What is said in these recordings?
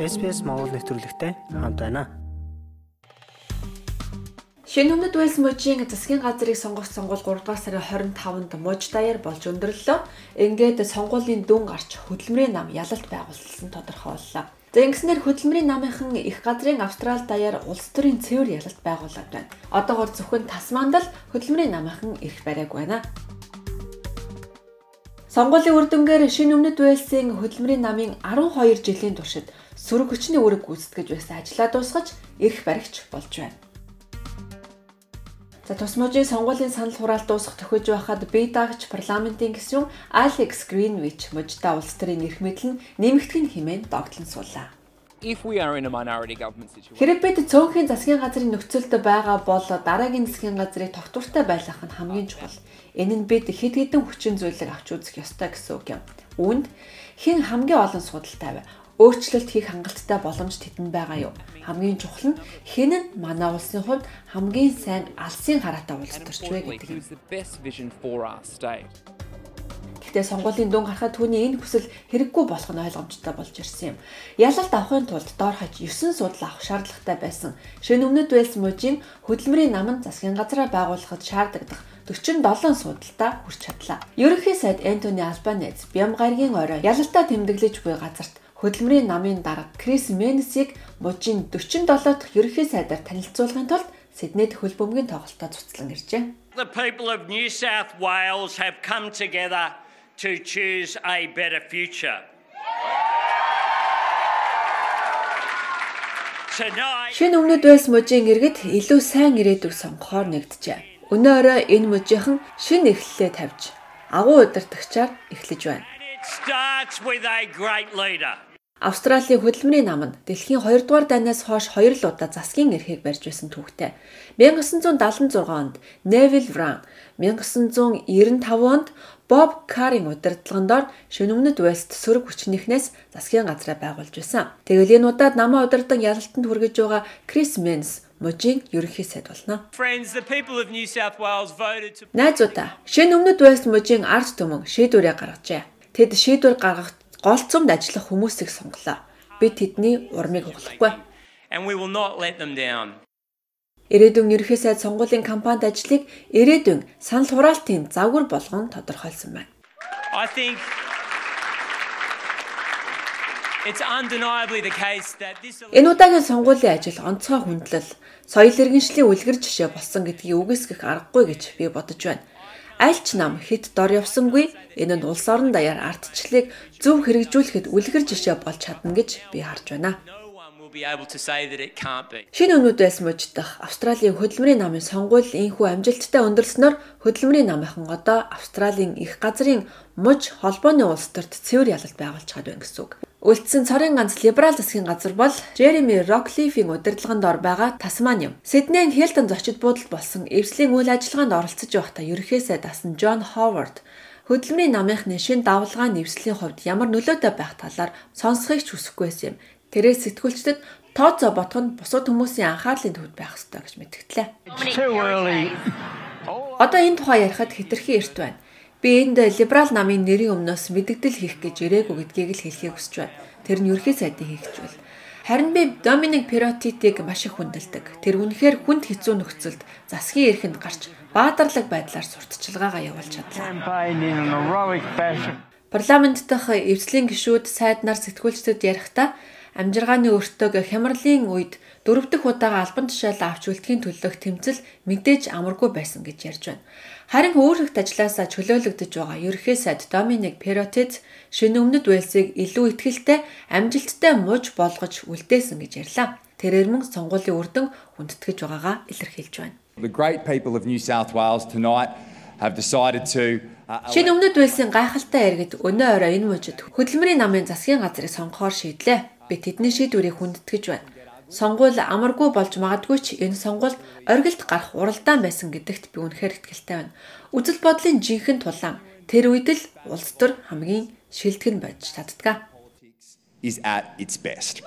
SPS Монгол нэвтрүүлэгтэй хамт байна. Шинэ өмнөд Уэльс мужийн засгийн газрыг сонгох сонгуул 3 дугаар сарын 25-нд муж даяар болж өндөрлөө. Ингээд сонгуулийн дүн гарч хөдөлмөрийн нам ялалт байгуулсан тодорхойллоо. За ингэснээр хөдөлмөрийн намынхан их газрын Австрали даяар улс төрийн цэвэр ялалт байгуулад байна. Одоогор зөвхөн Тасманд л хөдөлмөрийн намынхан ирэх барайг байна. Сонгуулийн үр дүнгээр шинэ өмнөд Уэльсийн хөдөлмөрийн намын 12 жилийн туршид сөрөг хүчний үүрэг гүйцэтгэж байсан ажлаа дуусгаж эрх баригч болж байна. За тусмажийн сонгуулийн санал хураалт дуусах төхөж байхад бие даагч парламентын гишүүн Алекс Гринвич мужидаа улс төрийн эрх мэдэл нь нэмэгдэх хэмээн догтлон суулаа. If we are in a minority government situation Хэрэг бид цөөнхийн засгийн газрын нөхцөлд байгаа бол дараагийн засгийн газрыг тогтвортой байлгах нь хамгийн чухал. Энэ нь бид хэд хэдэн хүчин зүйлийг авч үзэх ёстой гэсэн үг юм. Үүнд хэн хамгийн олон судалтай вэ? Өөрчлөлт хийх хангалттай боломж тэдэнд байгаа юу? Хамгийн чухал нь хэн нь манай улсын хувьд хамгийн сайн алсын хараатай улс төрч вэ гэдэг юм. Гэхдээ сонгуулийн дүн гарахад түүний энэ хүсэл хэрэггүй болох нь ойлгомжтой болж ирсэн юм. Ялалт авахын тулд доор хаж 9 судал авах шаардлагатай байсан. Шинэ өмнөд Вэлс мужийн хөдөлмөрийн намын засгийн газраа байгуулахад шаардлагадах 47 судалтаа хүрч чадлаа. Ерөнхий сайд Энтони Албанез Бям гаригийн орой ялалтаа тэмдэглэж буй газарт хөдөлмөрийн намын дарга Крис Менсийг мужийн 47 дахь ерөнхий сайдаар танилцуулгын тулд Сиднейд хөл бөмбөгийн тоглолтоо цуцлан иржээ. The people of New South Wales have come together to choose a better future. Шинэ өмнөд Вэлс мужийн иргэд илүү сайн ирээдүг сонгохоор нэгджээ. Өнөө орой энэ мужийнхан шинэ эхлэлээ тавьж агуу удирдагчаар эхлэж байна. Австралийн хөдөлмөрийн нам нь дэлхийн 2 дугаар дайнаас хойш 2 л удаа засгийн эрхийг барьж байсан түүхтэй. 1976 онд Neville Wran, 1995 онд Боб Карийн удирдлагын шинэ өмнөд Уэльст сөрөг хүчнийхнээс засгийн газраа байгуулж байсан. Тэгвэл энэ удаад намаа удирдан ялалтанд хүргэж байгаа Крис Менс мужийн ерөнхий сайд болно. Найзуудаа, шинэ өмнөд Уэльс мужийн ард түмэн шийдвэрээ гаргажээ. Тэд шийдвэр гаргах голцомд ажиллах хүмүүсийг сонголоо. Бид тэдний урмыг углахгүй. Ирээдүйн ерхий сайд сонгуулийн кампанит ажлыг ирээдүйн санал хураалтын загвар болгон тодорхойлсон байна. Энэ удаагийн сонгуулийн ажил онцгой хүндлэл, соёл иргэншлийн үлгэр жишээ болсон гэдгийг үгүйсгэх аргагүй гэж би бодож байна. Аль ч нам хэд дор явсангүй энэ нь улс орон даяар ардчлалыг зөв хэрэгжүүлэхэд үлгэр жишээ болж чадна гэж би харж байна. Шинэ өнүүдээс мужидах Австралийн хөдөлмөрийн намын сонгуул инхүү амжилттай өндөрлснөөр хөдөлмөрийн намынхан одоо Австралийн их газрын муж холбооны улс төрт цэвэр ялалт байгуулж чад байна гэсэн үг. Үлдсэн цорын ганц либерал засгийн газар бол Jeremy Rockcliffe-ийн удирдлаганд ор байгаа Тасмани юм. Сиднейн Хилтон зочид буудалд болсон эвслийн үйл ажиллагаанд оролцож байхдаа ерөнхийсээ дасан John Howard хөдөлмөрийн намынхны шин давлгааны нэвслийн хувьд ямар нөлөөтэй байх талаар сонсхийг ч хүсэхгүй байсан юм. Тэрээс сэтгүүлчдэд тооцоо бодох нь бусад хүмүүсийн анхаарлын төвд байх ёстой гэж мэдгдлээ. Одоо энэ тухай ярихад хэтэрхий эрт байна. Би энд либерал намын нэрийн өмнөөс мэдгдэл хийх гэж ирээгүй гэдгийг л хэлхийг хүсэж байна. Тэр нь ерхий сайдын хийх гэж байна. Харин би Доминик Перотитиг маш их хүндэлдэг. Тэр үнэхээр хүнд хэцүү нөхцөлд засгийн эрхэнд гарч баатарлаг байдлаар сурталчилгаагаа явуулж чадлаа. Парламент дахь эвслийн гишүүд сайднаар сэтгүүлчдэд ярихдаа амжиргааны өртөг хямралын үед дөрөв дэх удаага албан тушаалаа авч үлдэхийн төлөх тэмцэл мэдээж амаргүй байсан гэж ярьж байна. Харин өөрөлт ажилласаа чөлөөлөгдөж байгаа ерхий сайд Доминик Перотец шинэ өмнөд Уэльсийг илүү ихтгэлтэй амжилттай мууж болгож үлдээсэн гэж ярьлаа. Тэрээр мөн сонгуулийн үр дүн хүндэтгэж байгаагаа илэрхийлж байна. The great people of New South Wales tonight have decided to Шинэ өмнөд Уэльсийн гайхалтай иргэд өнөө орой энэ мужид хөдөлмөрийн намын засгийн газрыг сонгохоор шийдлээ. Би тэдний шийдвэрийг хүндэтгэж байна сонгуул амаргүй болж магадгүй ч энэ сонгуульд оргилд гарах уралдаан байсан гэдэгт би үнэхээр итгэлтэй байна. Үзэл бодлын жинхэнэ тулаан тэр үед л улс төр хамгийн шилдэг нь байж чаддгаа. is at its best.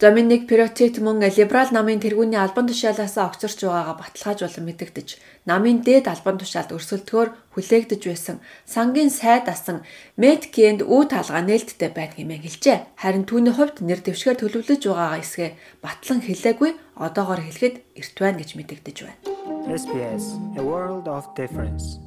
Доминик Перотит мөн либерал намын тэргүүний албан тушаалаас огцорч байгаагаа баталгаажуулан мэдэгдэж, намын дээд албан тушаалд өрсөлдөхөөр хүлээгдэж байсан сангийн сайд асан Медкенд үе таалгаа нээлттэй байна хэмээн хэлжээ. Харин түүний хувьд нэр дэвшгээр төлөвлөж байгаа эсгээ батлан хэлээгүй одоогоор хэлэхэд эрт байна гэж мэдэгдэж байна. SBS A World of Difference